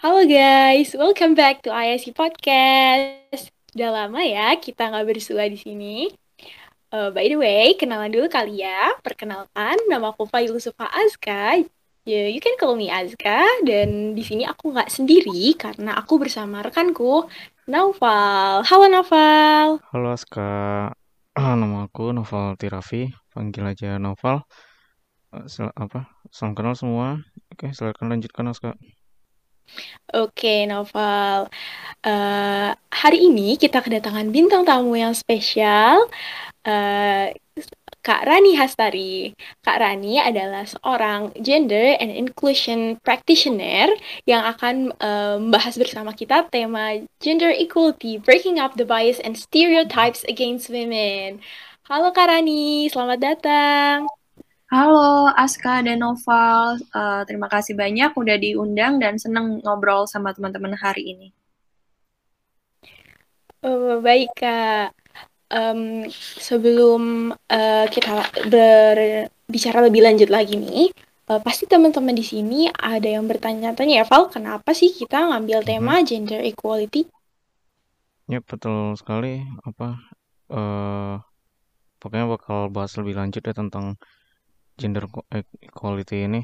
Halo guys, welcome back to ISC Podcast. Udah lama ya kita nggak bersua di sini. Uh, by the way, kenalan dulu kali ya. Perkenalkan, nama aku Failu Sufa Azka. Yeah, you can call me Azka. Dan di sini aku nggak sendiri karena aku bersama rekanku, Naufal. Halo Naufal. Halo Azka. Ah, nama aku Noval Tirafi. Panggil aja Noval. Uh, sel apa? Salam kenal semua. Oke, silakan lanjutkan Azka. Oke, Novel. Uh, hari ini kita kedatangan bintang tamu yang spesial, uh, Kak Rani Hastari. Kak Rani adalah seorang gender and inclusion practitioner yang akan uh, membahas bersama kita tema gender equality, breaking up the bias and stereotypes against women. Halo Kak Rani, selamat datang. Halo Aska dan Noval, uh, terima kasih banyak udah diundang dan senang ngobrol sama teman-teman hari ini. Oh, baik Kak. Um, sebelum uh, kita berbicara lebih lanjut lagi nih, uh, pasti teman-teman di sini ada yang bertanya-tanya ya Val, kenapa sih kita ngambil tema hmm. gender equality? Ya betul sekali. Apa? Uh, pokoknya bakal bahas lebih lanjut ya tentang gender equality ini?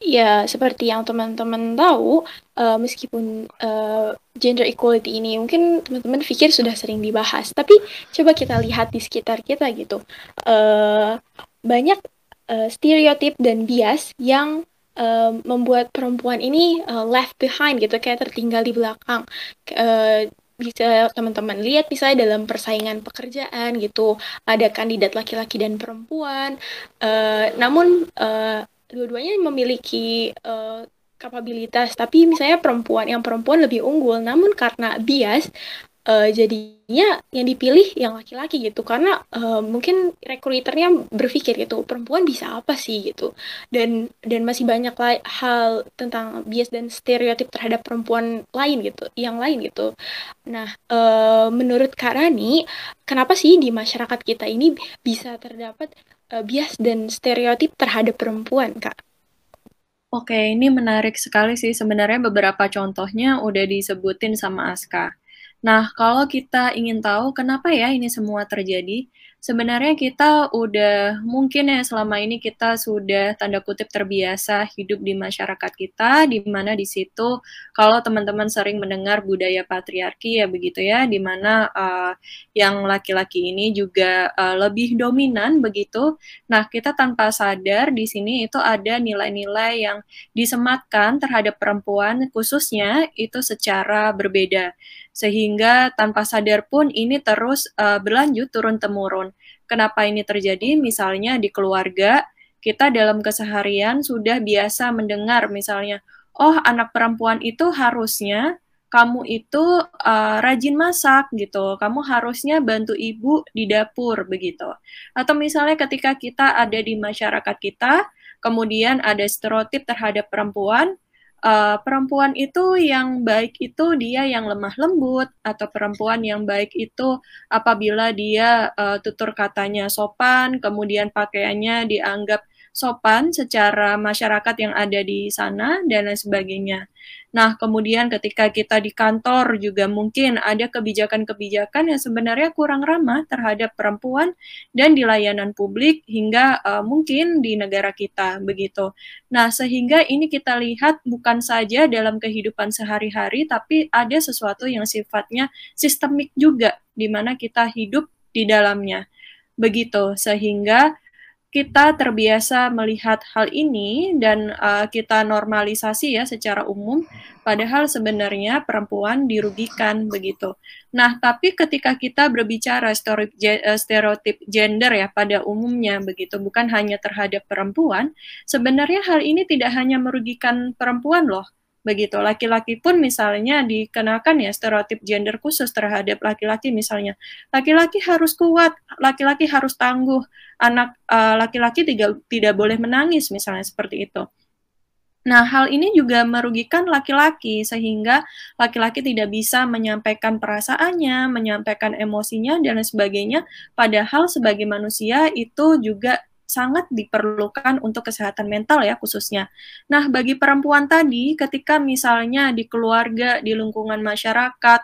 Ya, seperti yang teman-teman tahu, uh, meskipun uh, gender equality ini mungkin teman-teman pikir sudah sering dibahas, tapi coba kita lihat di sekitar kita gitu. Uh, banyak uh, stereotip dan bias yang uh, membuat perempuan ini uh, left behind gitu, kayak tertinggal di belakang. Uh, bisa teman-teman lihat misalnya dalam persaingan pekerjaan gitu ada kandidat laki-laki dan perempuan uh, namun uh, dua-duanya memiliki uh, kapabilitas tapi misalnya perempuan yang perempuan lebih unggul. Namun karena bias uh, jadinya yang dipilih yang laki-laki gitu. Karena uh, mungkin rekruternya berpikir gitu perempuan bisa apa sih? gitu. Dan dan masih banyak hal tentang bias dan stereotip terhadap perempuan lain gitu yang lain gitu. Nah uh, menurut Kak Rani kenapa sih di masyarakat kita ini bisa terdapat uh, bias dan stereotip terhadap perempuan Kak Oke, ini menarik sekali sih. Sebenarnya beberapa contohnya udah disebutin sama Aska. Nah, kalau kita ingin tahu kenapa ya ini semua terjadi, sebenarnya kita udah mungkin ya selama ini kita sudah tanda kutip terbiasa hidup di masyarakat kita, di mana di situ kalau teman-teman sering mendengar budaya patriarki ya begitu ya, di mana uh, yang laki-laki ini juga uh, lebih dominan begitu. Nah, kita tanpa sadar di sini itu ada nilai-nilai yang disematkan terhadap perempuan khususnya itu secara berbeda sehingga tanpa sadar pun ini terus uh, berlanjut turun temurun. Kenapa ini terjadi? Misalnya di keluarga kita dalam keseharian sudah biasa mendengar misalnya, oh anak perempuan itu harusnya kamu itu uh, rajin masak gitu, kamu harusnya bantu ibu di dapur begitu. Atau misalnya ketika kita ada di masyarakat kita, kemudian ada stereotip terhadap perempuan, uh, perempuan itu yang baik itu dia yang lemah lembut atau perempuan yang baik itu apabila dia uh, tutur katanya sopan kemudian pakaiannya dianggap sopan secara masyarakat yang ada di sana dan lain sebagainya. Nah, kemudian ketika kita di kantor juga mungkin ada kebijakan-kebijakan yang sebenarnya kurang ramah terhadap perempuan dan di layanan publik hingga uh, mungkin di negara kita begitu. Nah, sehingga ini kita lihat bukan saja dalam kehidupan sehari-hari tapi ada sesuatu yang sifatnya sistemik juga di mana kita hidup di dalamnya. Begitu, sehingga kita terbiasa melihat hal ini dan uh, kita normalisasi ya secara umum, padahal sebenarnya perempuan dirugikan begitu. Nah, tapi ketika kita berbicara eh, stereotip gender ya pada umumnya begitu, bukan hanya terhadap perempuan, sebenarnya hal ini tidak hanya merugikan perempuan loh, begitu. Laki-laki pun misalnya dikenakan ya stereotip gender khusus terhadap laki-laki misalnya. Laki-laki harus kuat, laki-laki harus tangguh, anak eh, laki-laki tidak tidak boleh menangis misalnya seperti itu. Nah, hal ini juga merugikan laki-laki, sehingga laki-laki tidak bisa menyampaikan perasaannya, menyampaikan emosinya, dan sebagainya. Padahal sebagai manusia itu juga sangat diperlukan untuk kesehatan mental ya khususnya. Nah, bagi perempuan tadi, ketika misalnya di keluarga, di lingkungan masyarakat,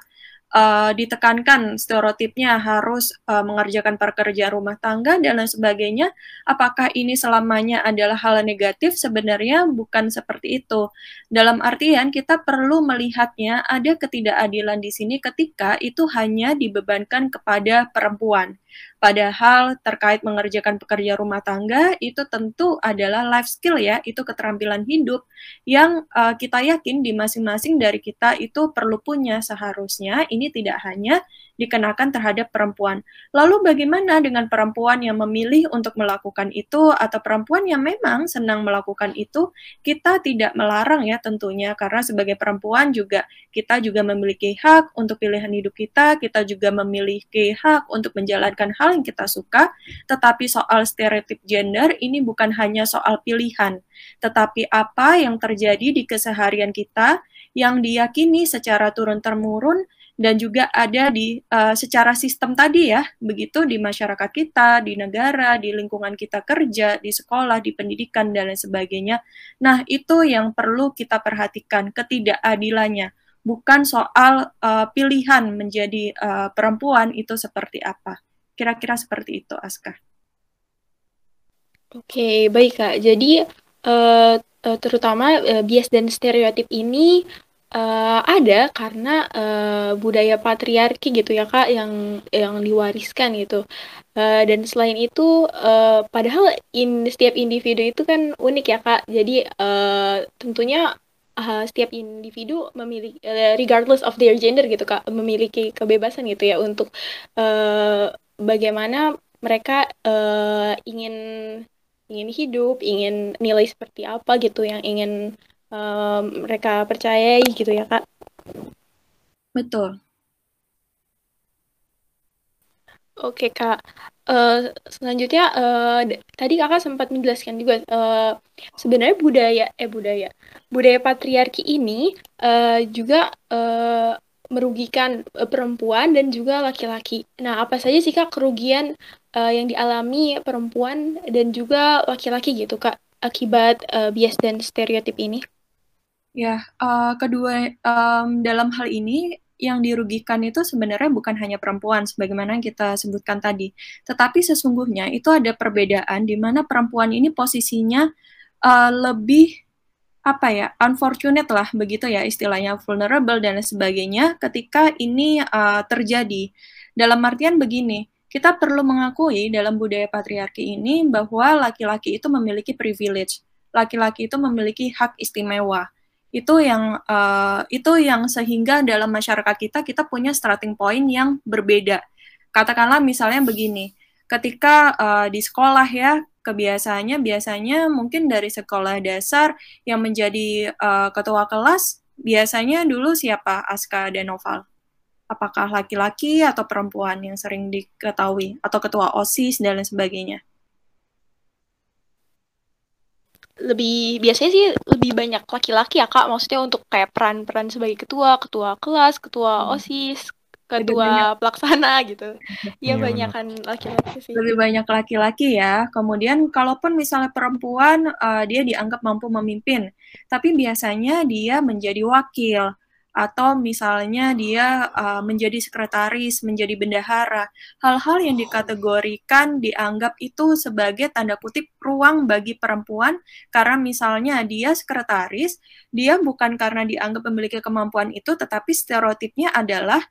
uh, ditekankan stereotipnya harus uh, mengerjakan pekerjaan rumah tangga dan lain sebagainya, apakah ini selamanya adalah hal negatif? Sebenarnya bukan seperti itu. Dalam artian kita perlu melihatnya ada ketidakadilan di sini ketika itu hanya dibebankan kepada perempuan. Padahal terkait mengerjakan pekerja rumah tangga itu tentu adalah life skill ya, itu keterampilan hidup yang uh, kita yakin di masing-masing dari kita itu perlu punya seharusnya. Ini tidak hanya dikenakan terhadap perempuan. Lalu bagaimana dengan perempuan yang memilih untuk melakukan itu atau perempuan yang memang senang melakukan itu? Kita tidak melarang ya tentunya karena sebagai perempuan juga kita juga memiliki hak untuk pilihan hidup kita, kita juga memiliki hak untuk menjalankan hal yang kita suka, tetapi soal stereotip gender ini bukan hanya soal pilihan, tetapi apa yang terjadi di keseharian kita yang diyakini secara turun-temurun dan juga ada di uh, secara sistem tadi ya, begitu di masyarakat kita, di negara, di lingkungan kita kerja, di sekolah, di pendidikan dan lain sebagainya. Nah, itu yang perlu kita perhatikan ketidakadilannya, bukan soal uh, pilihan menjadi uh, perempuan itu seperti apa. Kira-kira seperti itu, Aska. Oke, baik Kak. Jadi uh, terutama uh, bias dan stereotip ini Uh, ada karena uh, budaya patriarki gitu ya kak yang yang diwariskan gitu. Uh, dan selain itu uh, padahal in setiap individu itu kan unik ya kak. Jadi uh, tentunya uh, setiap individu memiliki uh, regardless of their gender gitu kak memiliki kebebasan gitu ya untuk uh, bagaimana mereka uh, ingin ingin hidup ingin nilai seperti apa gitu yang ingin um, mereka percayai gitu ya kak. Betul. Oke kak, uh, selanjutnya uh, tadi kakak sempat menjelaskan juga uh, sebenarnya budaya eh budaya budaya patriarki ini uh, juga uh, merugikan perempuan dan juga laki-laki. Nah apa saja sih kak kerugian uh, yang dialami perempuan dan juga laki-laki gitu kak akibat uh, bias dan stereotip ini? Ya, uh, kedua um, dalam hal ini yang dirugikan itu sebenarnya bukan hanya perempuan sebagaimana yang kita sebutkan tadi, tetapi sesungguhnya itu ada perbedaan di mana perempuan ini posisinya uh, lebih apa ya unfortunate lah begitu ya istilahnya vulnerable dan sebagainya ketika ini uh, terjadi. Dalam artian begini kita perlu mengakui dalam budaya patriarki ini bahwa laki-laki itu memiliki privilege laki-laki itu memiliki hak istimewa itu yang uh, itu yang sehingga dalam masyarakat kita kita punya starting point yang berbeda. Katakanlah misalnya begini, ketika uh, di sekolah ya kebiasaannya biasanya mungkin dari sekolah dasar yang menjadi uh, ketua kelas biasanya dulu siapa Aska dan Noval? Apakah laki-laki atau perempuan yang sering diketahui atau ketua OSIS dan lain sebagainya? Lebih biasanya sih lebih banyak laki-laki ya kak. Maksudnya untuk kayak peran-peran sebagai ketua ketua kelas ketua hmm. osis ketua pelaksana gitu. Ya banyak kan laki-laki sih. Lebih banyak laki-laki ya. Kemudian kalaupun misalnya perempuan uh, dia dianggap mampu memimpin tapi biasanya dia menjadi wakil atau misalnya dia uh, menjadi sekretaris, menjadi bendahara, hal-hal yang dikategorikan dianggap itu sebagai tanda kutip ruang bagi perempuan. Karena misalnya dia sekretaris, dia bukan karena dianggap memiliki kemampuan itu, tetapi stereotipnya adalah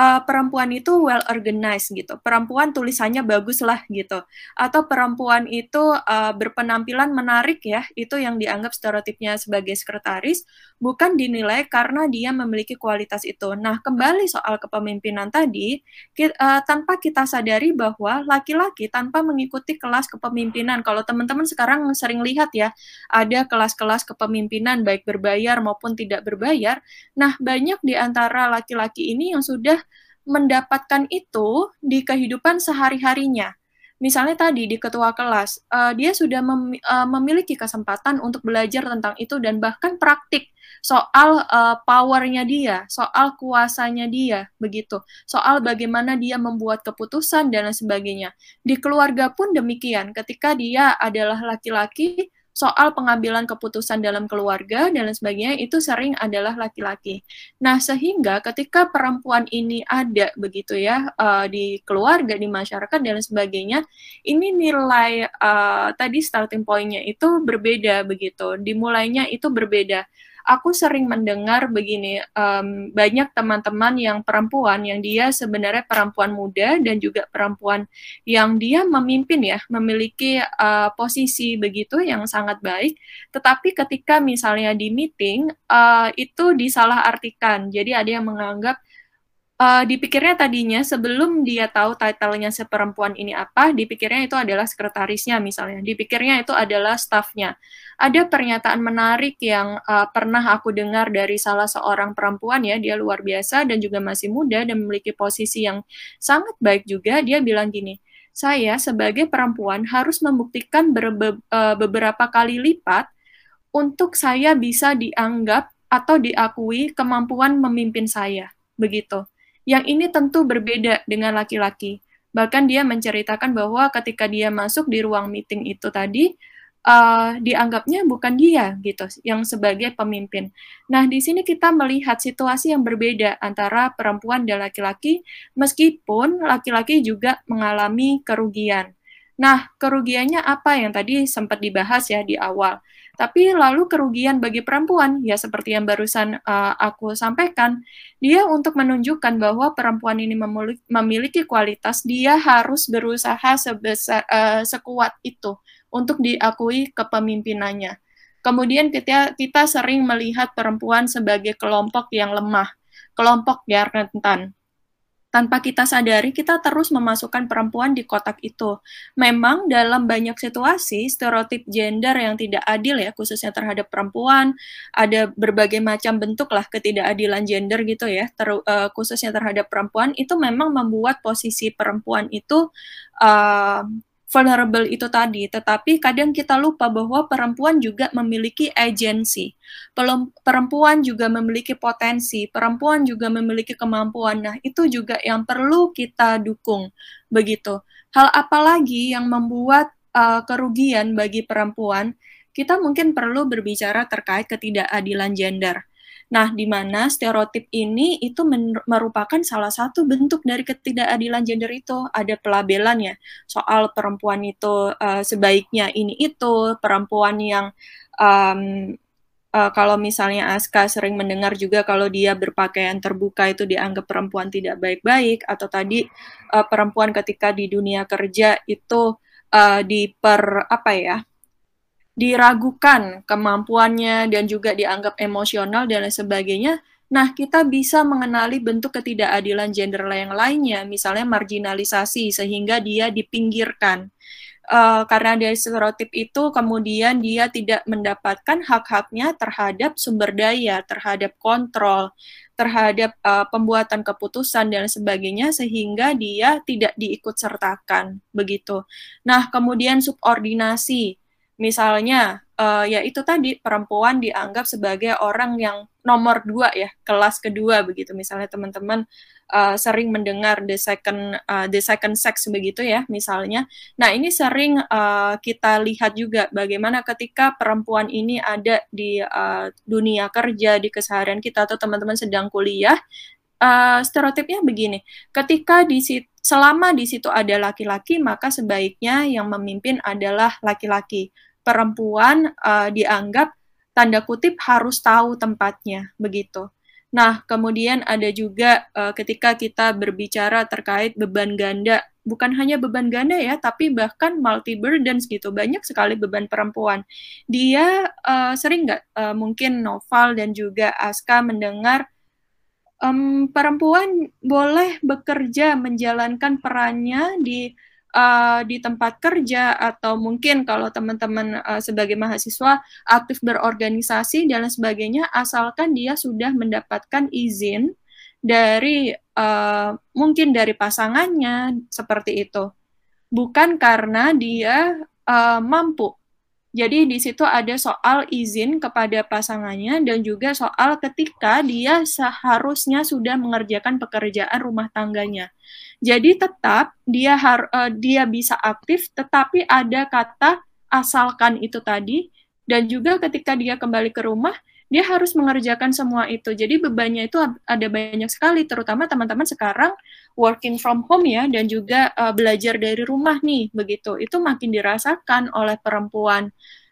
uh, perempuan itu well organized gitu. Perempuan tulisannya bagus lah gitu. Atau perempuan itu uh, berpenampilan menarik ya. Itu yang dianggap stereotipnya sebagai sekretaris bukan dinilai karena dia memiliki kualitas itu. Nah, kembali soal kepemimpinan tadi, kita, uh, eh, tanpa kita sadari bahwa laki-laki tanpa mengikuti kelas kepemimpinan, kalau teman-teman sekarang sering lihat ya, ada kelas-kelas kepemimpinan baik berbayar maupun tidak berbayar. Nah, banyak di antara laki-laki ini yang sudah mendapatkan itu di kehidupan sehari-harinya. misalnya tadi di ketua kelas, uh, dia sudah mem uh, memiliki kesempatan untuk belajar tentang itu dan bahkan praktik soal uh, powernya dia, soal kuasanya dia, begitu, soal bagaimana dia membuat keputusan dan lain sebagainya. Di keluarga pun demikian, ketika dia adalah laki-laki, soal pengambilan keputusan dalam keluarga dan lain sebagainya itu sering adalah laki-laki. Nah, sehingga ketika perempuan ini ada begitu ya uh, di keluarga, di masyarakat dan lain sebagainya, ini nilai uh, tadi starting point-nya itu berbeda begitu. Dimulainya itu berbeda aku sering mendengar begini, um, banyak teman-teman yang perempuan yang dia sebenarnya perempuan muda dan juga perempuan yang dia memimpin ya, memiliki uh, posisi begitu yang sangat baik, tetapi ketika misalnya di meeting uh, itu disalahartikan. Jadi ada yang menganggap uh, dipikirnya tadinya sebelum dia tahu title-nya si perempuan ini apa, dipikirnya itu adalah sekretarisnya misalnya, dipikirnya itu adalah staffnya. Ada pernyataan menarik yang uh, pernah aku dengar dari salah seorang perempuan ya, dia luar biasa dan juga masih muda dan memiliki posisi yang sangat baik juga. Dia bilang gini, saya sebagai perempuan harus membuktikan berbe uh, beberapa kali lipat untuk saya bisa dianggap atau diakui kemampuan memimpin saya. Begitu. Yang ini tentu berbeda dengan laki-laki. Bahkan dia menceritakan bahwa ketika dia masuk di ruang meeting itu tadi, uh, dianggapnya bukan dia gitu yang sebagai pemimpin. Nah, di sini kita melihat situasi yang berbeda antara perempuan dan laki-laki meskipun laki-laki juga mengalami kerugian. Nah, kerugiannya apa yang tadi sempat dibahas ya di awal. Tapi lalu kerugian bagi perempuan, ya seperti yang barusan uh, aku sampaikan, dia untuk menunjukkan bahwa perempuan ini memiliki kualitas, dia harus berusaha sebesar uh, sekuat itu untuk diakui kepemimpinannya. Kemudian kita kita sering melihat perempuan sebagai kelompok yang lemah, kelompok yang rentan tanpa kita sadari kita terus memasukkan perempuan di kotak itu. Memang dalam banyak situasi stereotip gender yang tidak adil ya khususnya terhadap perempuan ada berbagai macam bentuk lah ketidakadilan gender gitu ya ter, uh, khususnya terhadap perempuan itu memang membuat posisi perempuan itu uh, vulnerable itu tadi, tetapi kadang kita lupa bahwa perempuan juga memiliki agensi. Perempuan juga memiliki potensi, perempuan juga memiliki kemampuan. Nah, itu juga yang perlu kita dukung. Begitu. Hal apa lagi yang membuat uh, kerugian bagi perempuan? Kita mungkin perlu berbicara terkait ketidakadilan gender Nah, di mana stereotip ini itu merupakan salah satu bentuk dari ketidakadilan gender itu. Ada pelabelan ya, soal perempuan itu uh, sebaiknya ini itu, perempuan yang um, uh, kalau misalnya Aska sering mendengar juga kalau dia berpakaian terbuka itu dianggap perempuan tidak baik-baik, atau tadi uh, perempuan ketika di dunia kerja itu uh, diper apa ya diragukan kemampuannya dan juga dianggap emosional dan lain sebagainya, nah kita bisa mengenali bentuk ketidakadilan gender yang lainnya, misalnya marginalisasi sehingga dia dipinggirkan. Uh, karena dari stereotip itu kemudian dia tidak mendapatkan hak-haknya terhadap sumber daya, terhadap kontrol, terhadap uh, pembuatan keputusan dan sebagainya sehingga dia tidak diikut sertakan begitu. Nah, kemudian subordinasi misalnya uh, ya itu tadi perempuan dianggap sebagai orang yang nomor dua ya kelas kedua begitu. Misalnya teman-teman uh, sering mendengar the second uh, the second sex begitu ya misalnya. Nah ini sering uh, kita lihat juga bagaimana ketika perempuan ini ada di uh, dunia kerja di keseharian kita atau teman-teman sedang kuliah uh, stereotipnya begini. Ketika di situ selama di situ ada laki-laki maka sebaiknya yang memimpin adalah laki-laki perempuan uh, dianggap tanda kutip harus tahu tempatnya begitu. Nah, kemudian ada juga uh, ketika kita berbicara terkait beban ganda, bukan hanya beban ganda ya, tapi bahkan multi burdens gitu, banyak sekali beban perempuan. Dia uh, sering nggak uh, mungkin Noval dan juga Aska mendengar um, perempuan boleh bekerja menjalankan perannya di uh, di tempat kerja atau mungkin kalau teman-teman uh, sebagai mahasiswa aktif berorganisasi dan lain sebagainya asalkan dia sudah mendapatkan izin dari uh, mungkin dari pasangannya seperti itu. bukan karena dia uh, mampu. Jadi di situ ada soal izin kepada pasangannya dan juga soal ketika dia seharusnya sudah mengerjakan pekerjaan rumah tangganya. Jadi tetap dia har uh, dia bisa aktif tetapi ada kata asalkan itu tadi dan juga ketika dia kembali ke rumah dia harus mengerjakan semua itu. Jadi bebannya itu ada banyak sekali, terutama teman-teman sekarang working from home ya, dan juga uh, belajar dari rumah nih, begitu. Itu makin dirasakan oleh perempuan.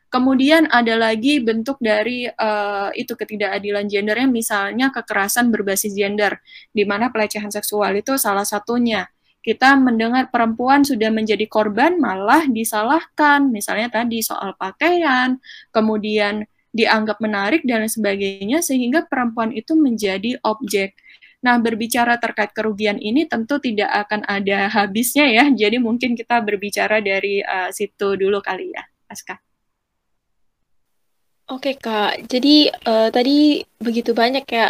Kemudian ada lagi bentuk dari uh, itu ketidakadilan gendernya, misalnya kekerasan berbasis gender, di mana pelecehan seksual itu salah satunya. Kita mendengar perempuan sudah menjadi korban malah disalahkan, misalnya tadi soal pakaian, kemudian dianggap menarik dan sebagainya sehingga perempuan itu menjadi objek. Nah, berbicara terkait kerugian ini tentu tidak akan ada habisnya ya. Jadi mungkin kita berbicara dari uh, situ dulu kali ya, Aska. Oke Kak, jadi uh, tadi begitu banyak ya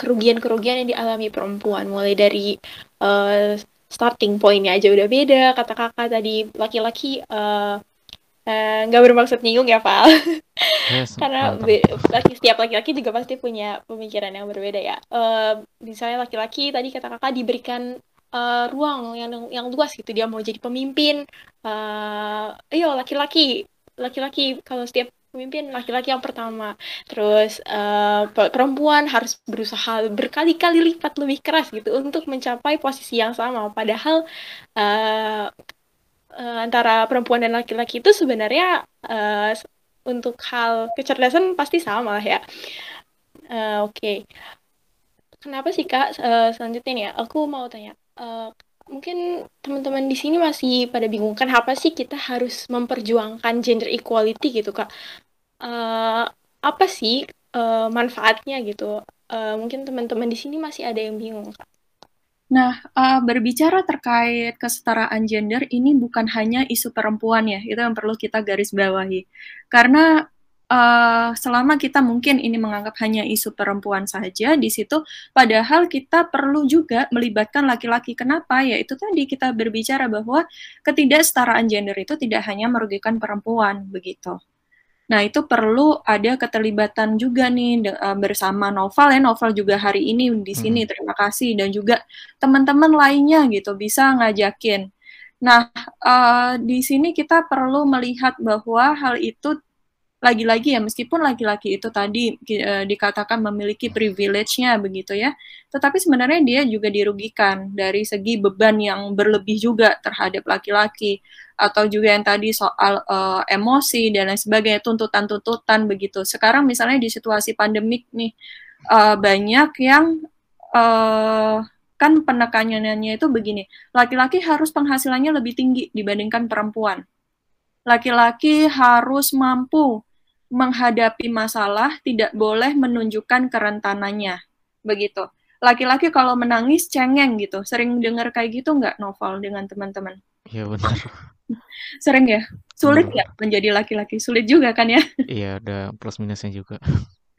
kerugian-kerugian uh, yang dialami perempuan, mulai dari uh, starting pointnya aja udah beda, kata kakak tadi laki-laki uh, Eh, nggak uh, bermaksud nyinggung ya Val yes, karena laki setiap laki-laki juga pasti punya pemikiran yang berbeda ya. Uh, misalnya laki-laki tadi kata kakak diberikan uh, ruang yang yang luas gitu. Dia mau jadi pemimpin. Uh, ayo laki-laki. Laki-laki kalau setiap pemimpin laki-laki yang pertama terus uh, perempuan harus berusaha berkali-kali lipat lebih keras gitu untuk mencapai posisi yang sama padahal uh, uh, antara perempuan dan laki-laki itu sebenarnya uh, untuk hal kecerdasan pasti sama lah ya. Uh, Oke, okay. kenapa sih kak? Uh, selanjutnya nih ya, aku mau tanya. Uh, mungkin teman-teman di sini masih pada bingung kan apa sih kita harus memperjuangkan gender equality gitu kak? Uh, apa sih uh, manfaatnya gitu? Uh, mungkin teman-teman di sini masih ada yang bingung kak. Nah, uh, berbicara terkait kesetaraan gender ini bukan hanya isu perempuan ya, itu yang perlu kita garis bawahi. Karena uh, selama kita mungkin ini menganggap hanya isu perempuan saja di situ, padahal kita perlu juga melibatkan laki-laki. Kenapa? Ya itu tadi kita berbicara bahwa ketidaksetaraan gender itu tidak hanya merugikan perempuan begitu. Nah, itu perlu ada keterlibatan juga nih uh, bersama Novel ya. Novel juga hari ini di sini. Hmm. Terima kasih dan juga teman-teman lainnya gitu bisa ngajakin. Nah, uh, di sini kita perlu melihat bahwa hal itu lagi-lagi ya meskipun laki-laki itu tadi e, dikatakan memiliki privilege-nya begitu ya, tetapi sebenarnya dia juga dirugikan dari segi beban yang berlebih juga terhadap laki-laki atau juga yang tadi soal e, emosi dan lain sebagainya tuntutan-tuntutan begitu. Sekarang misalnya di situasi pandemik nih e, banyak yang e, kan penekanannya itu begini, laki-laki harus penghasilannya lebih tinggi dibandingkan perempuan. Laki-laki harus mampu menghadapi masalah tidak boleh menunjukkan kerentanannya. Begitu. Laki-laki kalau menangis cengeng gitu. Sering dengar kayak gitu nggak novel dengan teman-teman? Iya benar. Sering ya? Sulit ya menjadi laki-laki? Sulit juga kan ya? Iya, ada plus minusnya juga.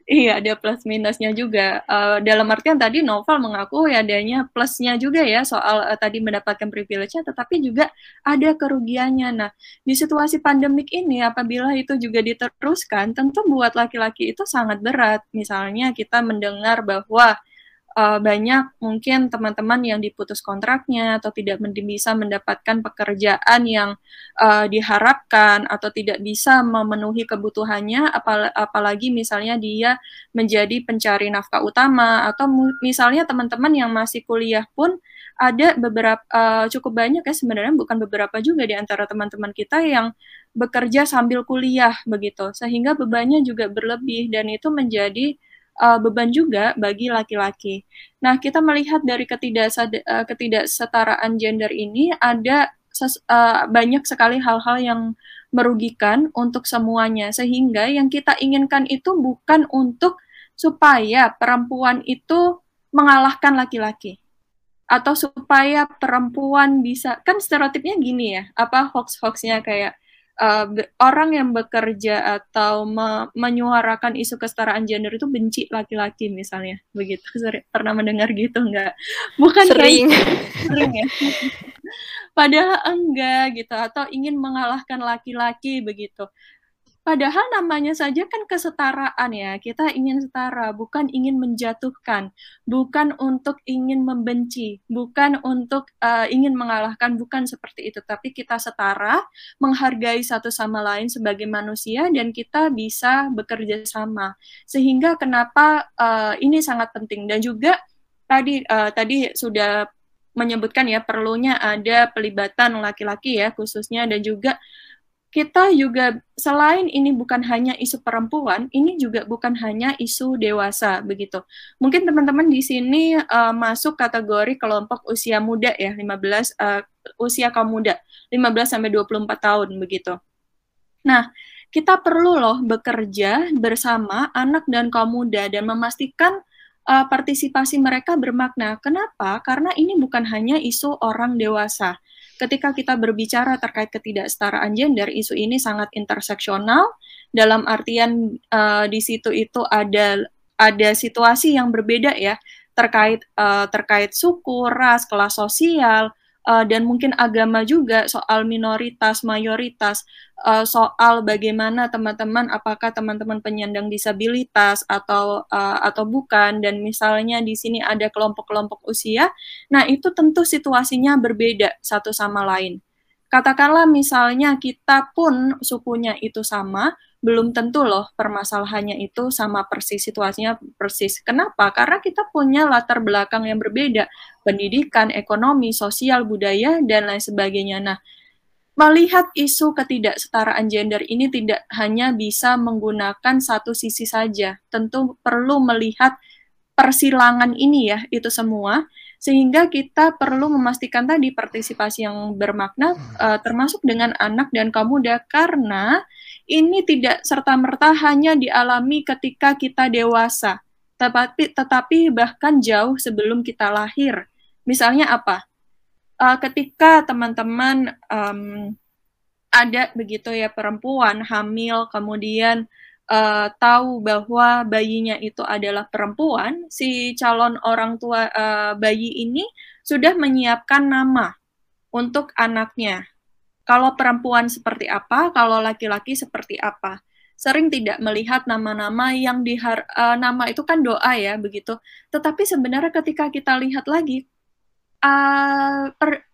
Iya, ada plus minusnya juga. Uh, dalam artian tadi novel mengaku ya adanya plusnya juga ya soal uh, tadi mendapatkan privilege-nya, tetapi juga ada kerugiannya. Nah, di situasi pandemik ini apabila itu juga diteruskan, tentu buat laki-laki itu sangat berat. Misalnya kita mendengar bahwa uh, banyak mungkin teman-teman yang diputus kontraknya atau tidak bisa mendapatkan pekerjaan yang uh, diharapkan atau tidak bisa memenuhi kebutuhannya apal apalagi misalnya dia menjadi pencari nafkah utama atau misalnya teman-teman yang masih kuliah pun ada beberapa uh, cukup banyak ya sebenarnya bukan beberapa juga di antara teman-teman kita yang bekerja sambil kuliah begitu. Sehingga bebannya juga berlebih dan itu menjadi uh, beban juga bagi laki-laki. Nah, kita melihat dari uh, ketidaksetaraan gender ini ada ses, uh, banyak sekali hal-hal yang merugikan untuk semuanya sehingga yang kita inginkan itu bukan untuk supaya perempuan itu mengalahkan laki-laki atau supaya perempuan bisa kan stereotipnya gini ya apa hoax-hoaxnya kayak uh, orang yang bekerja atau me menyuarakan isu kesetaraan gender itu benci laki-laki misalnya. Begitu. Pernah mendengar gitu enggak? Bukan sering. sering ya? Padahal enggak gitu atau ingin mengalahkan laki-laki begitu. Padahal namanya saja kan kesetaraan ya. Kita ingin setara, bukan ingin menjatuhkan, bukan untuk ingin membenci, bukan untuk uh, ingin mengalahkan, bukan seperti itu. Tapi kita setara, menghargai satu sama lain sebagai manusia dan kita bisa bekerja sama. Sehingga kenapa uh, ini sangat penting dan juga tadi uh, tadi sudah menyebutkan ya perlunya ada pelibatan laki-laki ya khususnya dan juga kita juga selain ini bukan hanya isu perempuan, ini juga bukan hanya isu dewasa begitu. Mungkin teman-teman di sini uh, masuk kategori kelompok usia muda ya, 15 uh, eh, usia kaum muda, 15 sampai 24 tahun begitu. Nah, kita perlu loh bekerja bersama anak dan kaum muda dan memastikan uh, partisipasi mereka bermakna. Kenapa? Karena ini bukan hanya isu orang dewasa ketika kita berbicara terkait ketidaksetaraan gender, isu ini sangat interseksional. Dalam artian uh, di situ itu ada ada situasi yang berbeda ya terkait uh, terkait suku, ras, kelas sosial, uh, dan mungkin agama juga soal minoritas mayoritas. Uh, soal bagaimana teman-teman apakah teman-teman penyandang disabilitas atau uh, atau bukan. Dan misalnya di sini ada kelompok-kelompok usia. Nah itu tentu situasinya berbeda satu sama lain katakanlah misalnya kita pun sukunya itu sama belum tentu loh permasalahannya itu sama persis situasinya persis. Kenapa? Karena kita punya latar belakang yang berbeda, pendidikan, ekonomi, sosial, budaya dan lain sebagainya. Nah, melihat isu ketidaksetaraan gender ini tidak hanya bisa menggunakan satu sisi saja. Tentu perlu melihat persilangan ini ya, itu semua sehingga kita perlu memastikan tadi partisipasi yang bermakna uh, termasuk dengan anak dan kaum muda karena ini tidak serta-merta hanya dialami ketika kita dewasa, tetapi tetapi bahkan jauh sebelum kita lahir. Misalnya apa? Uh, ketika teman-teman um, ada begitu ya perempuan hamil, kemudian uh, tahu bahwa bayinya itu adalah perempuan, si calon orang tua uh, bayi ini sudah menyiapkan nama untuk anaknya kalau perempuan seperti apa, kalau laki-laki seperti apa. Sering tidak melihat nama-nama yang di uh, eh, nama itu kan doa ya begitu. Tetapi sebenarnya ketika kita lihat lagi uh, per,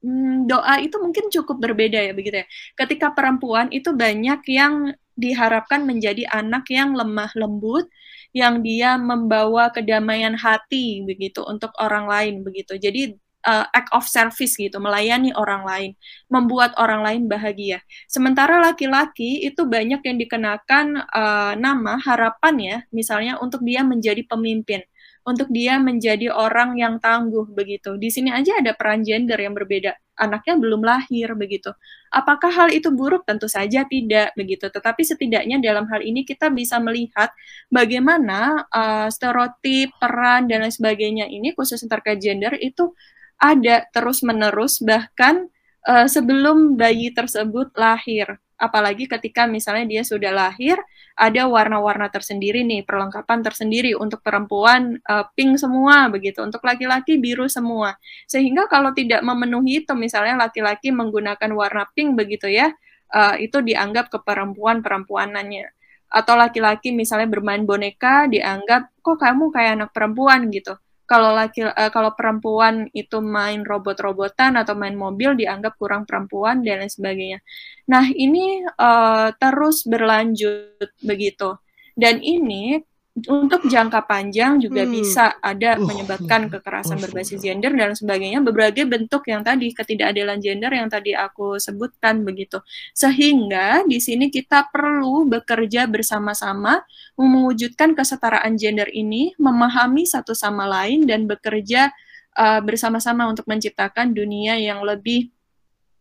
um, doa itu mungkin cukup berbeda ya begitu ya. Ketika perempuan itu banyak yang diharapkan menjadi anak yang lemah lembut, yang dia membawa kedamaian hati begitu untuk orang lain begitu. Jadi uh, act of service gitu, melayani orang lain, membuat orang lain bahagia. Sementara laki-laki itu banyak yang dikenakan uh, nama harapan ya, misalnya untuk dia menjadi pemimpin, untuk dia menjadi orang yang tangguh begitu. Di sini aja ada peran gender yang berbeda. Anaknya belum lahir begitu. Apakah hal itu buruk? Tentu saja tidak begitu. Tetapi setidaknya dalam hal ini kita bisa melihat bagaimana uh, stereotip, peran dan lain sebagainya ini khusus terkait gender itu ada terus-menerus bahkan uh, sebelum bayi tersebut lahir. Apalagi ketika misalnya dia sudah lahir, ada warna-warna tersendiri nih, perlengkapan tersendiri untuk perempuan uh, pink semua begitu, untuk laki-laki biru semua. Sehingga kalau tidak memenuhi itu misalnya laki-laki menggunakan warna pink begitu ya, uh, itu dianggap ke perempuan-perempuanannya. Atau laki-laki misalnya bermain boneka dianggap kok kamu kayak anak perempuan? gitu kalau laki uh, kalau perempuan itu main robot-robotan atau main mobil dianggap kurang perempuan dan lain sebagainya. Nah, ini uh, terus berlanjut begitu. Dan ini untuk jangka panjang juga hmm. bisa ada uh, menyebabkan kekerasan uh, berbasis gender dan sebagainya berbagai bentuk yang tadi ketidakadilan gender yang tadi aku sebutkan begitu. Sehingga di sini kita perlu bekerja bersama-sama mewujudkan kesetaraan gender ini memahami satu sama lain dan bekerja uh, bersama-sama untuk menciptakan dunia yang lebih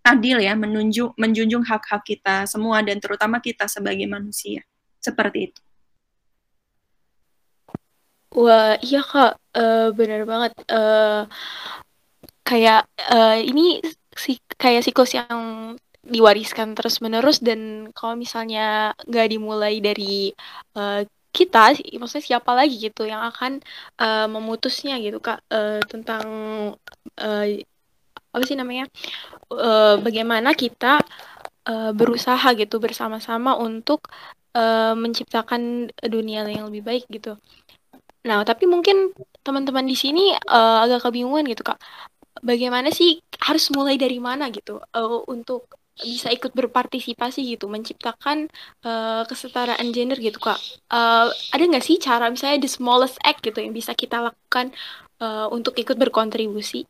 adil ya menunjuk menjunjung hak-hak kita semua dan terutama kita sebagai manusia. Seperti itu Wah, iya Kak, uh, benar banget. Uh, kayak uh, ini si kayak siklus yang diwariskan terus-menerus dan kalau misalnya nggak dimulai dari uh, kita, maksudnya siapa lagi gitu yang akan uh, memutusnya gitu Kak uh, tentang uh, apa sih namanya uh, bagaimana kita uh, berusaha gitu bersama-sama untuk uh, menciptakan dunia yang lebih baik gitu. Nah, tapi mungkin teman-teman di sini uh, agak kebingungan gitu kak. Bagaimana sih harus mulai dari mana gitu uh, untuk bisa ikut berpartisipasi gitu, menciptakan uh, kesetaraan gender gitu kak. Uh, ada nggak sih cara misalnya the smallest act gitu yang bisa kita lakukan uh, untuk ikut berkontribusi?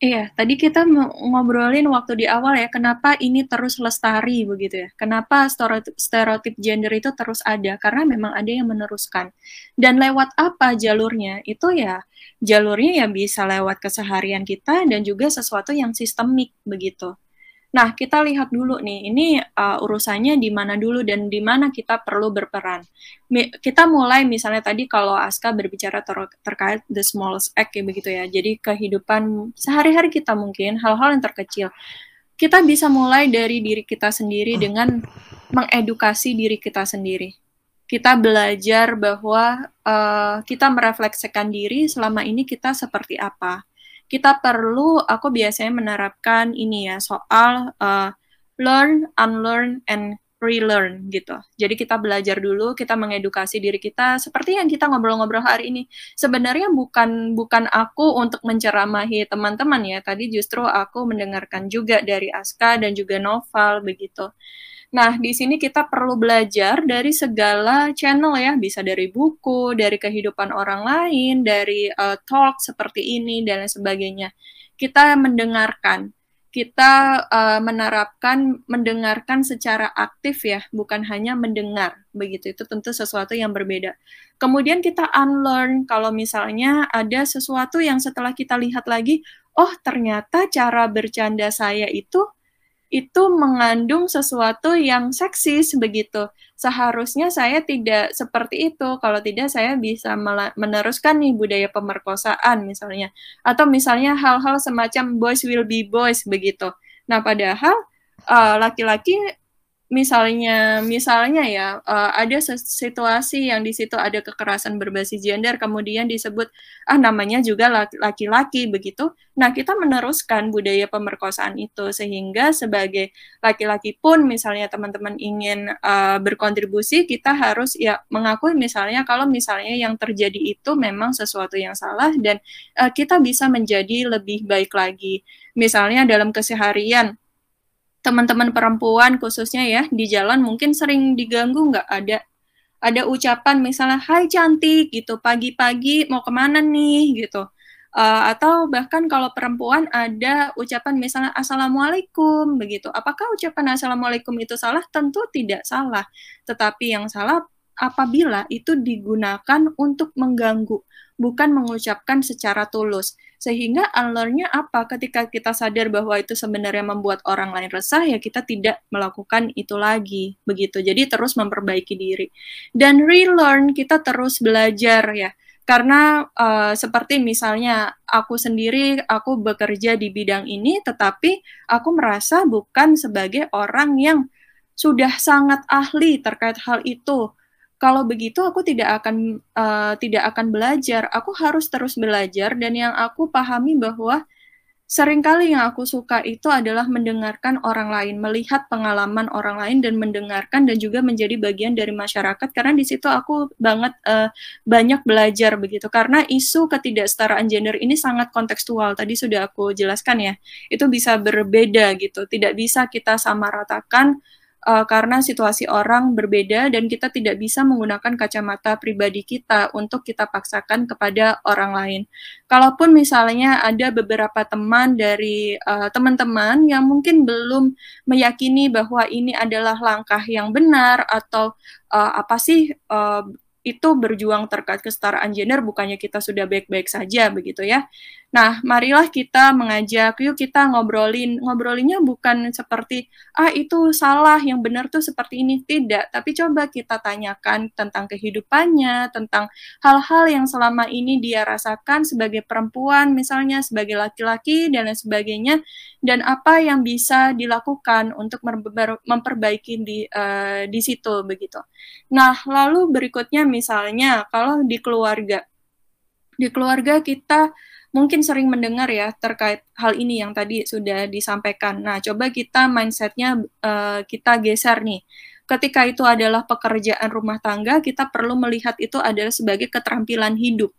Iya, tadi kita ngobrolin waktu di awal ya, kenapa ini terus lestari begitu ya? Kenapa stereotip, gender itu terus ada? Karena memang ada yang meneruskan. Dan lewat apa jalurnya? Itu ya jalurnya yang bisa lewat keseharian kita dan juga sesuatu yang sistemik begitu. Nah, kita lihat dulu nih, ini uh, urusannya di mana dulu dan di mana kita perlu berperan. Mi kita mulai misalnya tadi kalau Aska berbicara ter terkait the smallest act ya begitu ya. Jadi kehidupan sehari-hari kita mungkin hal-hal yang terkecil. Kita bisa mulai dari diri kita sendiri dengan mengedukasi diri kita sendiri. Kita belajar bahwa uh, kita merefleksikan diri selama ini kita seperti apa kita perlu aku biasanya menerapkan ini ya soal uh, learn, unlearn, and relearn gitu. Jadi kita belajar dulu, kita mengedukasi diri kita seperti yang kita ngobrol-ngobrol hari ini. Sebenarnya bukan bukan aku untuk menceramahi teman-teman ya. Tadi justru aku mendengarkan juga dari Aska dan juga Noval begitu. Nah, di sini kita perlu belajar dari segala channel ya, bisa dari buku, dari kehidupan orang lain, dari uh, talk seperti ini dan lain sebagainya. Kita mendengarkan, kita uh, menerapkan mendengarkan secara aktif ya, bukan hanya mendengar. Begitu itu tentu sesuatu yang berbeda. Kemudian kita unlearn kalau misalnya ada sesuatu yang setelah kita lihat lagi, oh ternyata cara bercanda saya itu itu mengandung sesuatu yang seksis begitu. Seharusnya saya tidak seperti itu. Kalau tidak saya bisa meneruskan nih budaya pemerkosaan misalnya. Atau misalnya hal-hal semacam boys will be boys begitu. Nah, padahal eh, laki-laki uh, misalnya misalnya ya uh, ada situasi yang di situ ada kekerasan berbasis gender kemudian disebut ah namanya juga laki-laki begitu. Nah kita meneruskan budaya pemerkosaan itu sehingga sebagai laki-laki pun misalnya teman-teman ingin uh, berkontribusi kita harus ya mengakui misalnya kalau misalnya yang terjadi itu memang sesuatu yang salah dan uh, kita bisa menjadi lebih baik lagi. Misalnya dalam keseharian teman-teman perempuan khususnya ya di jalan mungkin sering diganggu nggak? Ada ada ucapan misalnya Hai cantik gitu pagi-pagi mau ke mana nih? gitu. Uh, atau bahkan kalau perempuan ada ucapan misalnya Assalamualaikum begitu. Apakah ucapan Assalamualaikum itu salah? Tentu tidak salah. Tetapi yang salah apabila itu digunakan untuk mengganggu bukan mengucapkan secara tulus sehingga unlearn-nya apa? Ketika kita sadar bahwa itu sebenarnya membuat orang lain resah, ya kita tidak melakukan itu lagi. Begitu. Jadi terus memperbaiki diri. Dan relearn, kita terus belajar ya. Karena uh, seperti misalnya aku sendiri, aku bekerja di bidang ini, tetapi aku merasa bukan sebagai orang yang sudah sangat ahli terkait hal itu kalau begitu aku tidak akan uh, tidak akan belajar. Aku harus terus belajar dan yang aku pahami bahwa sering kali yang aku suka itu adalah mendengarkan orang lain, melihat pengalaman orang lain dan mendengarkan dan juga menjadi bagian dari masyarakat karena di situ aku banget uh, banyak belajar begitu. Karena isu ketidaksetaraan gender ini sangat kontekstual. Tadi sudah aku jelaskan ya. Itu bisa berbeda gitu. Tidak bisa kita samaratakan uh, karena situasi orang berbeda dan kita tidak bisa menggunakan kacamata pribadi kita untuk kita paksakan kepada orang lain. Kalaupun misalnya ada beberapa teman dari uh, teman-teman yang mungkin belum meyakini bahwa ini adalah langkah yang benar atau uh, apa sih uh, itu berjuang terkait kesetaraan gender bukannya kita sudah baik-baik saja begitu ya. Nah, marilah kita mengajak, yuk kita ngobrolin. Ngobrolinnya bukan seperti, ah itu salah, yang benar tuh seperti ini. Tidak, tapi coba kita tanyakan tentang kehidupannya, tentang hal-hal yang selama ini dia rasakan sebagai perempuan, misalnya sebagai laki-laki, dan lain sebagainya, dan apa yang bisa dilakukan untuk memperbaiki di, uh, di situ, begitu. Nah, lalu berikutnya misalnya, kalau di keluarga, di keluarga kita mungkin sering mendengar ya terkait hal ini yang tadi sudah disampaikan. Nah, coba kita mindsetnya uh, kita geser nih. Ketika itu adalah pekerjaan rumah tangga, kita perlu melihat itu adalah sebagai keterampilan hidup,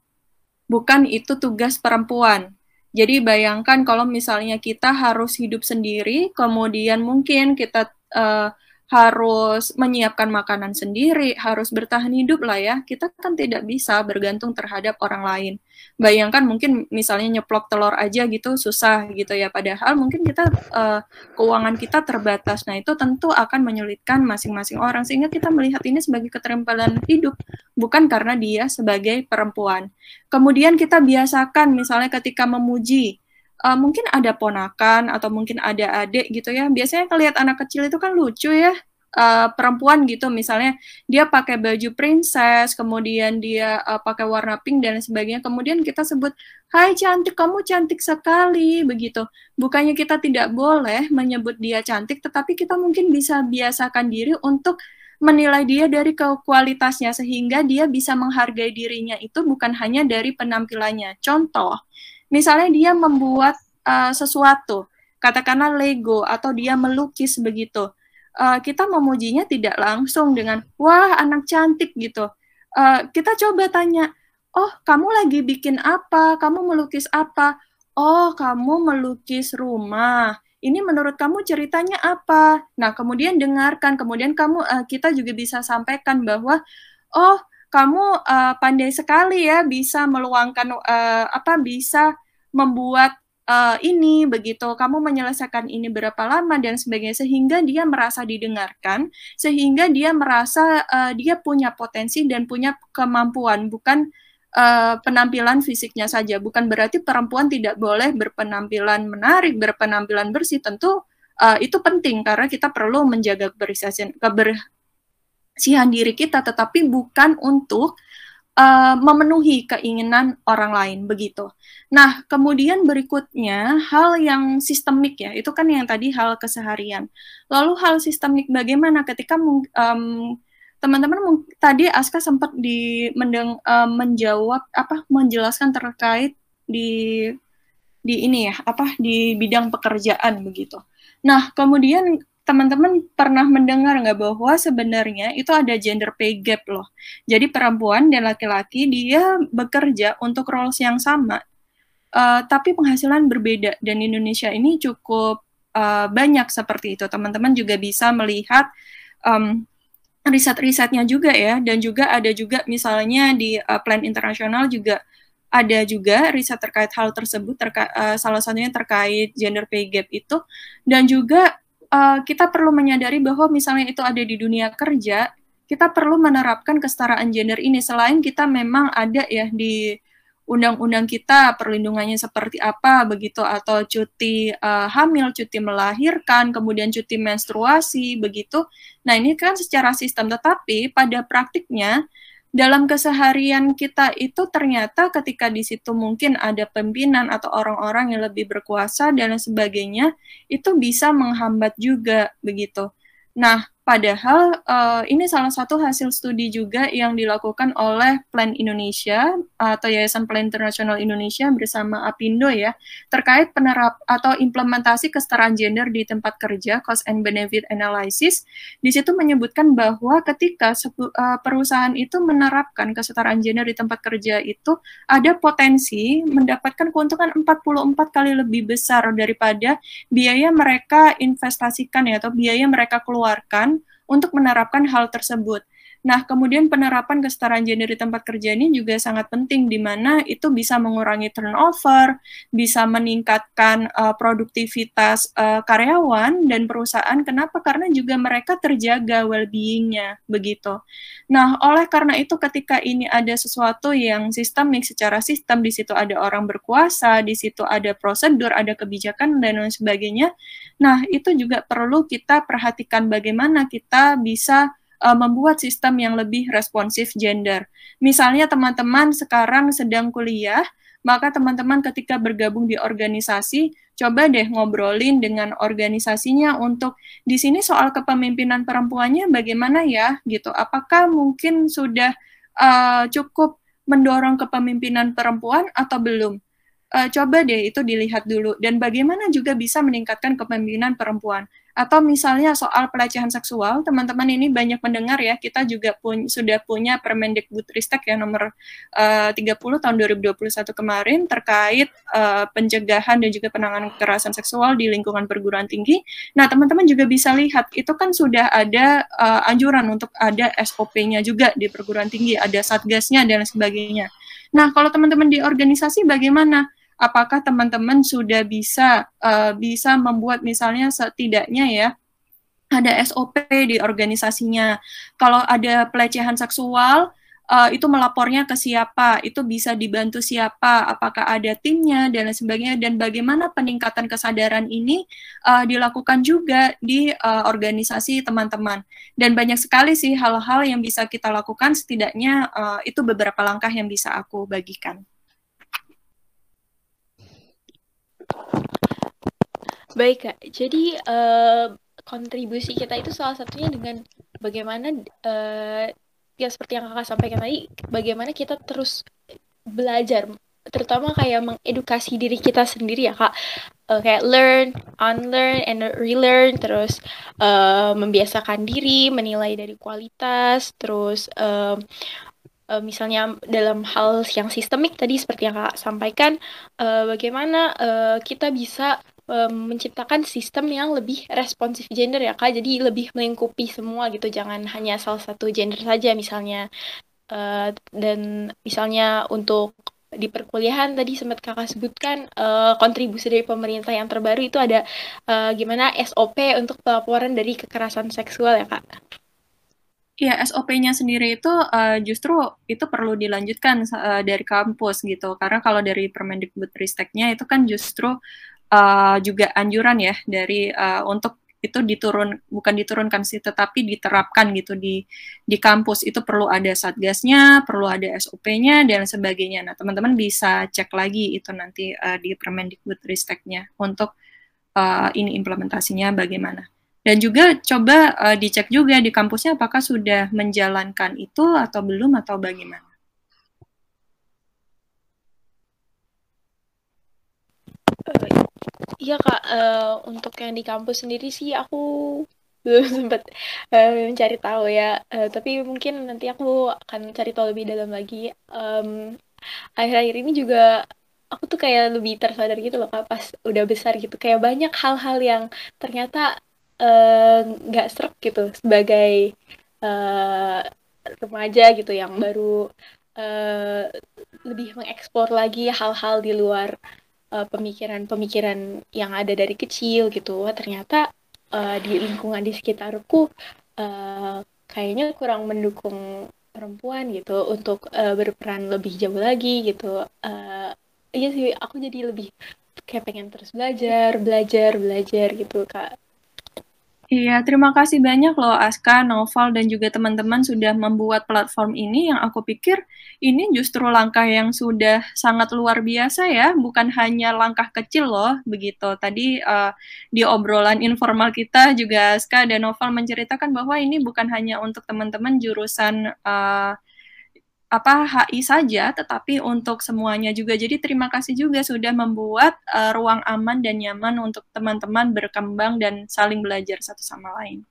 bukan itu tugas perempuan. Jadi bayangkan kalau misalnya kita harus hidup sendiri, kemudian mungkin kita uh, harus menyiapkan makanan sendiri, harus bertahan hidup lah ya. Kita kan tidak bisa bergantung terhadap orang lain. Bayangkan mungkin misalnya nyeplok telur aja gitu susah gitu ya. Padahal mungkin kita uh, keuangan kita terbatas. Nah itu tentu akan menyulitkan masing-masing orang sehingga kita melihat ini sebagai keterampilan hidup bukan karena dia sebagai perempuan. Kemudian kita biasakan misalnya ketika memuji uh, mungkin ada ponakan atau mungkin ada adik gitu ya. Biasanya kelihat anak kecil itu kan lucu ya. Uh, perempuan gitu misalnya dia pakai baju princess kemudian dia uh, pakai warna pink dan sebagainya kemudian kita sebut hai cantik kamu cantik sekali begitu bukannya kita tidak boleh menyebut dia cantik tetapi kita mungkin bisa biasakan diri untuk menilai dia dari kualitasnya sehingga dia bisa menghargai dirinya itu bukan hanya dari penampilannya contoh misalnya dia membuat uh, sesuatu, katakanlah Lego atau dia melukis begitu, uh, kita memujinya tidak langsung dengan wah anak cantik gitu. Uh, kita coba tanya, oh kamu lagi bikin apa? Kamu melukis apa? Oh kamu melukis rumah. Ini menurut kamu ceritanya apa? Nah kemudian dengarkan, kemudian kamu uh, kita juga bisa sampaikan bahwa oh kamu uh, pandai sekali ya bisa meluangkan uh, apa bisa membuat uh, ini begitu. Kamu menyelesaikan ini berapa lama dan sebagainya sehingga dia merasa didengarkan sehingga dia merasa uh, dia punya potensi dan punya kemampuan bukan uh, penampilan fisiknya saja. Bukan berarti perempuan tidak boleh berpenampilan menarik berpenampilan bersih. Tentu uh, itu penting karena kita perlu menjaga kebersihan kebersihan diri kita tetapi bukan untuk uh, memenuhi keinginan orang lain begitu. Nah, kemudian berikutnya hal yang sistemik ya, itu kan yang tadi hal keseharian. Lalu hal sistemik bagaimana ketika um, teman-teman tadi Aska sempat di mendeng, uh, menjawab apa menjelaskan terkait di di ini ya apa di bidang pekerjaan begitu. Nah, kemudian teman-teman pernah mendengar nggak bahwa sebenarnya itu ada gender pay gap loh. Jadi perempuan dan laki-laki dia bekerja untuk roles yang sama, uh, tapi penghasilan berbeda. Dan Indonesia ini cukup uh, banyak seperti itu. Teman-teman juga bisa melihat um, riset-risetnya juga ya, dan juga ada juga misalnya di uh, plan internasional juga ada juga riset terkait hal tersebut, terka, uh, salah satunya terkait gender pay gap itu, dan juga uh, kita perlu menyadari bahwa misalnya itu ada di dunia kerja, kita perlu menerapkan kesetaraan gender ini selain kita memang ada ya di undang-undang kita perlindungannya seperti apa begitu atau cuti uh, hamil, cuti melahirkan, kemudian cuti menstruasi begitu. Nah, ini kan secara sistem tetapi pada praktiknya dalam keseharian kita itu ternyata ketika di situ mungkin ada pimpinan atau orang-orang yang lebih berkuasa dan sebagainya itu bisa menghambat juga begitu. Nah, Padahal uh, ini salah satu hasil studi juga yang dilakukan oleh Plan Indonesia atau Yayasan Plan Internasional Indonesia bersama Apindo ya terkait penerap atau implementasi kesetaraan gender di tempat kerja cost and benefit analysis. Di situ menyebutkan bahwa ketika uh, perusahaan itu menerapkan kesetaraan gender di tempat kerja itu ada potensi mendapatkan keuntungan 44 kali lebih besar daripada biaya mereka investasikan ya atau biaya mereka keluarkan untuk menerapkan hal tersebut. Nah, kemudian penerapan kesetaraan gender di tempat kerja ini juga sangat penting, di mana itu bisa mengurangi turnover, bisa meningkatkan uh, produktivitas uh, karyawan dan perusahaan. Kenapa? Karena juga mereka terjaga well-being-nya, begitu. Nah, oleh karena itu ketika ini ada sesuatu yang sistemik secara sistem, di situ ada orang berkuasa, di situ ada prosedur, ada kebijakan, dan lain sebagainya. Nah, itu juga perlu kita perhatikan bagaimana kita bisa uh, membuat sistem yang lebih responsif gender. Misalnya teman-teman sekarang sedang kuliah, maka teman-teman ketika bergabung di organisasi, coba deh ngobrolin dengan organisasinya untuk di sini soal kepemimpinan perempuannya bagaimana ya gitu. Apakah mungkin sudah uh, cukup mendorong kepemimpinan perempuan atau belum? Uh, coba deh itu dilihat dulu dan bagaimana juga bisa meningkatkan kepemimpinan perempuan atau misalnya soal pelecehan seksual teman-teman ini banyak mendengar ya kita juga pun, sudah punya Permendikbudristek ya nomor uh, 30 tahun 2021 kemarin terkait uh, pencegahan dan juga penanganan kekerasan seksual di lingkungan perguruan tinggi. Nah teman-teman juga bisa lihat itu kan sudah ada uh, anjuran untuk ada SOP-nya juga di perguruan tinggi ada satgasnya dan sebagainya. Nah kalau teman-teman di organisasi bagaimana? Apakah teman-teman sudah bisa uh, bisa membuat misalnya setidaknya ya ada SOP di organisasinya. Kalau ada pelecehan seksual, uh, itu melapornya ke siapa, itu bisa dibantu siapa, apakah ada timnya dan lain sebagainya, dan bagaimana peningkatan kesadaran ini uh, dilakukan juga di uh, organisasi teman-teman. Dan banyak sekali sih hal-hal yang bisa kita lakukan, setidaknya uh, itu beberapa langkah yang bisa aku bagikan. Baik Kak, jadi uh, kontribusi kita itu salah satunya dengan bagaimana uh, ya seperti yang kakak sampaikan tadi, bagaimana kita terus belajar, terutama kayak mengedukasi diri kita sendiri ya kak, uh, kayak learn, unlearn, and relearn, terus uh, membiasakan diri, menilai dari kualitas, terus uh, uh, misalnya dalam hal yang sistemik tadi seperti yang kak sampaikan, uh, bagaimana uh, kita bisa menciptakan sistem yang lebih responsif gender ya kak jadi lebih melingkupi semua gitu jangan hanya salah satu gender saja misalnya uh, dan misalnya untuk di perkuliahan tadi sempat kakak sebutkan uh, kontribusi dari pemerintah yang terbaru itu ada uh, gimana SOP untuk pelaporan dari kekerasan seksual ya kak? Ya, SOP-nya sendiri itu uh, justru itu perlu dilanjutkan uh, dari kampus gitu. Karena kalau dari Permendikbudristeknya itu kan justru uh, juga anjuran ya dari uh, untuk itu diturun bukan diturunkan sih tetapi diterapkan gitu di di kampus. Itu perlu ada satgasnya perlu ada SOP-nya dan sebagainya. Nah teman-teman bisa cek lagi itu nanti uh, di Permendikbudristeknya untuk uh, ini implementasinya bagaimana dan juga coba uh, dicek juga di kampusnya apakah sudah menjalankan itu atau belum atau bagaimana Iya Kak, uh, untuk yang di kampus sendiri sih aku belum sempat uh, mencari tahu ya. Uh, tapi mungkin nanti aku akan cari tahu lebih dalam lagi. Um, akhir-akhir ini juga aku tuh kayak lebih tersadar gitu loh Kak, pas udah besar gitu. Kayak banyak hal-hal yang ternyata nggak uh, serak gitu sebagai uh, remaja gitu yang baru uh, lebih mengeksplor lagi hal-hal di luar Eh, pemikiran-pemikiran uh, yang ada dari kecil gitu. Wah, ternyata uh, di lingkungan di sekitarku uh, kayaknya kurang mendukung perempuan gitu untuk uh, berperan lebih jauh lagi gitu. Uh, iya sih aku jadi lebih kayak pengen terus belajar belajar belajar gitu kak Iya, terima kasih banyak loh Aska, Noval, dan juga teman-teman sudah membuat platform ini yang aku pikir ini justru langkah yang sudah sangat luar biasa ya, bukan hanya langkah kecil loh, begitu. Tadi uh, di obrolan informal kita juga Aska dan Noval menceritakan bahwa ini bukan hanya untuk teman-teman jurusan uh, apa HI saja, tetapi untuk semuanya juga. Jadi terima kasih juga sudah membuat uh, ruang aman dan nyaman untuk teman-teman berkembang dan saling belajar satu sama lain.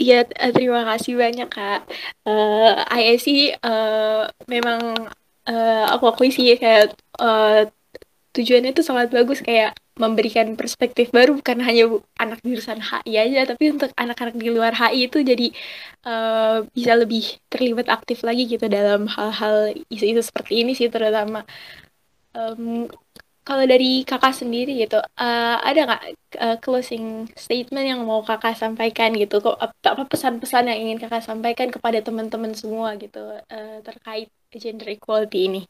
Iya, eh, terima kasih banyak Kak. Uh, ISC uh, memang uh, aku akui sih kayak uh, tujuannya itu sangat bagus kayak memberikan perspektif baru bukan hanya anak jurusan HI aja tapi untuk anak-anak di luar HI itu jadi uh, bisa lebih terlibat aktif lagi gitu dalam hal-hal isu-isu seperti ini sih terutama. Um, kalau dari kakak sendiri gitu uh, ada nggak uh, closing statement yang mau kakak sampaikan gitu? Kok apa pesan-pesan yang ingin kakak sampaikan kepada teman-teman semua gitu uh, terkait gender equality ini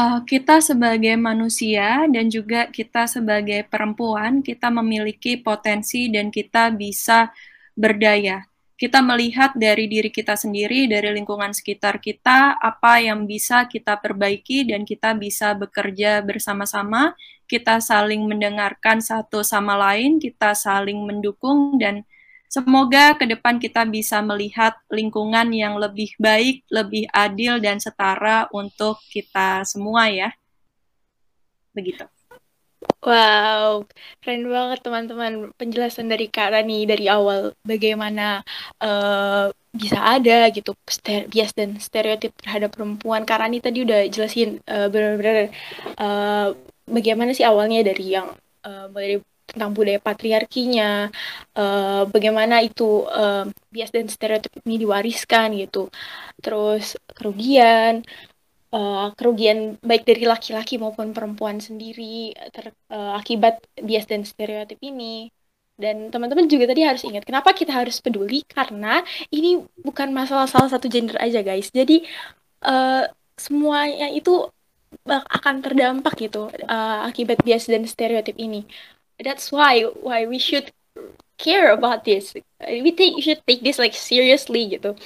uh, kita sebagai manusia dan juga kita sebagai perempuan, kita memiliki potensi dan kita bisa berdaya. Kita melihat dari diri kita sendiri, dari lingkungan sekitar kita, apa yang bisa kita perbaiki dan kita bisa bekerja bersama-sama, kita saling mendengarkan satu sama lain, kita saling mendukung dan Semoga ke depan kita bisa melihat lingkungan yang lebih baik, lebih adil, dan setara untuk kita semua ya. Begitu. Wow, keren banget teman-teman penjelasan dari Kak Rani dari awal bagaimana uh, bisa ada gitu bias dan stereotip terhadap perempuan. Kak Rani tadi udah jelasin uh, benar-benar uh, bagaimana sih awalnya dari yang uh, dari tentang budaya patriarkinya, uh, bagaimana itu uh, bias dan stereotip ini diwariskan gitu, terus kerugian, uh, kerugian baik dari laki-laki maupun perempuan sendiri ter, uh, akibat bias dan stereotip ini. Dan teman-teman juga tadi harus ingat kenapa kita harus peduli karena ini bukan masalah salah satu gender aja guys. Jadi uh, semuanya itu akan terdampak gitu uh, akibat bias dan stereotip ini that's why why we should care about this. We think you should take this like seriously gitu.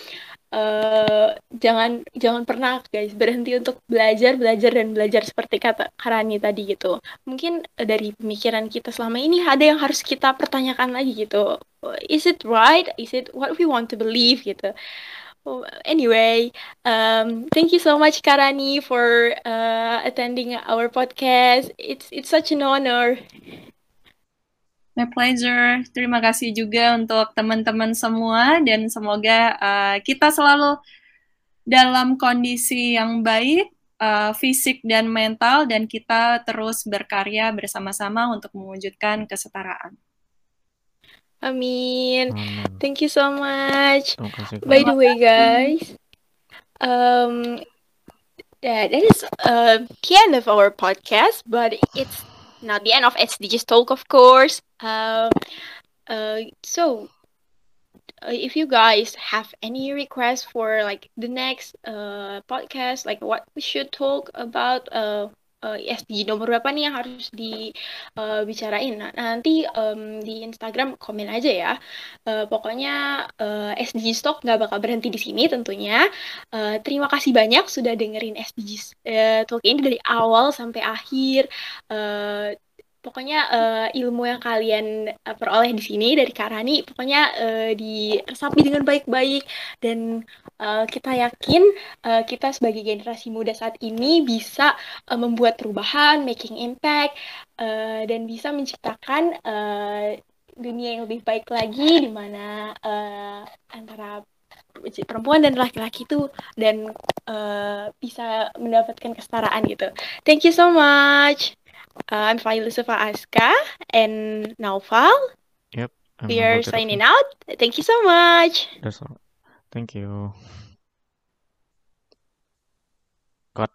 Uh, jangan jangan pernah guys berhenti untuk belajar belajar dan belajar seperti kata Karani tadi gitu. Mungkin dari pemikiran kita selama ini ada yang harus kita pertanyakan lagi gitu. Is it right? Is it what we want to believe gitu. Oh, anyway, um, thank you so much Karani for uh, attending our podcast. It's it's such an honor. My pleasure. Terima kasih juga untuk teman-teman semua dan semoga uh, kita selalu dalam kondisi yang baik, uh, fisik dan mental, dan kita terus berkarya bersama-sama untuk mewujudkan kesetaraan. Amin. Amin. Thank you so much. By the way, guys, um, that is uh, the end of our podcast, but it's not the end of SDGs talk, of course. Uh, uh, so uh, if you guys have any requests for like the next uh podcast, like what we should talk about, uh, uh, SDG nomor berapa nih yang harus dibicarain. Uh, nah, nanti um, di Instagram komen aja ya. Uh, pokoknya uh, SDG Stock nggak bakal berhenti di sini tentunya. Uh, terima kasih banyak sudah dengerin SDG uh, Talk ini dari awal sampai akhir. Uh, pokoknya uh, ilmu yang kalian uh, peroleh di sini dari Karani pokoknya uh, diresapi dengan baik-baik dan uh, kita yakin uh, kita sebagai generasi muda saat ini bisa uh, membuat perubahan, making impact uh, dan bisa menciptakan uh, dunia yang lebih baik lagi di mana uh, antara perempuan dan laki-laki itu dan uh, bisa mendapatkan kesetaraan gitu. Thank you so much. Uh, I'm Failusufa Aska and Naufal. Yep. I'm we are signing out. Thank you so much. That's all. Thank you. Cut.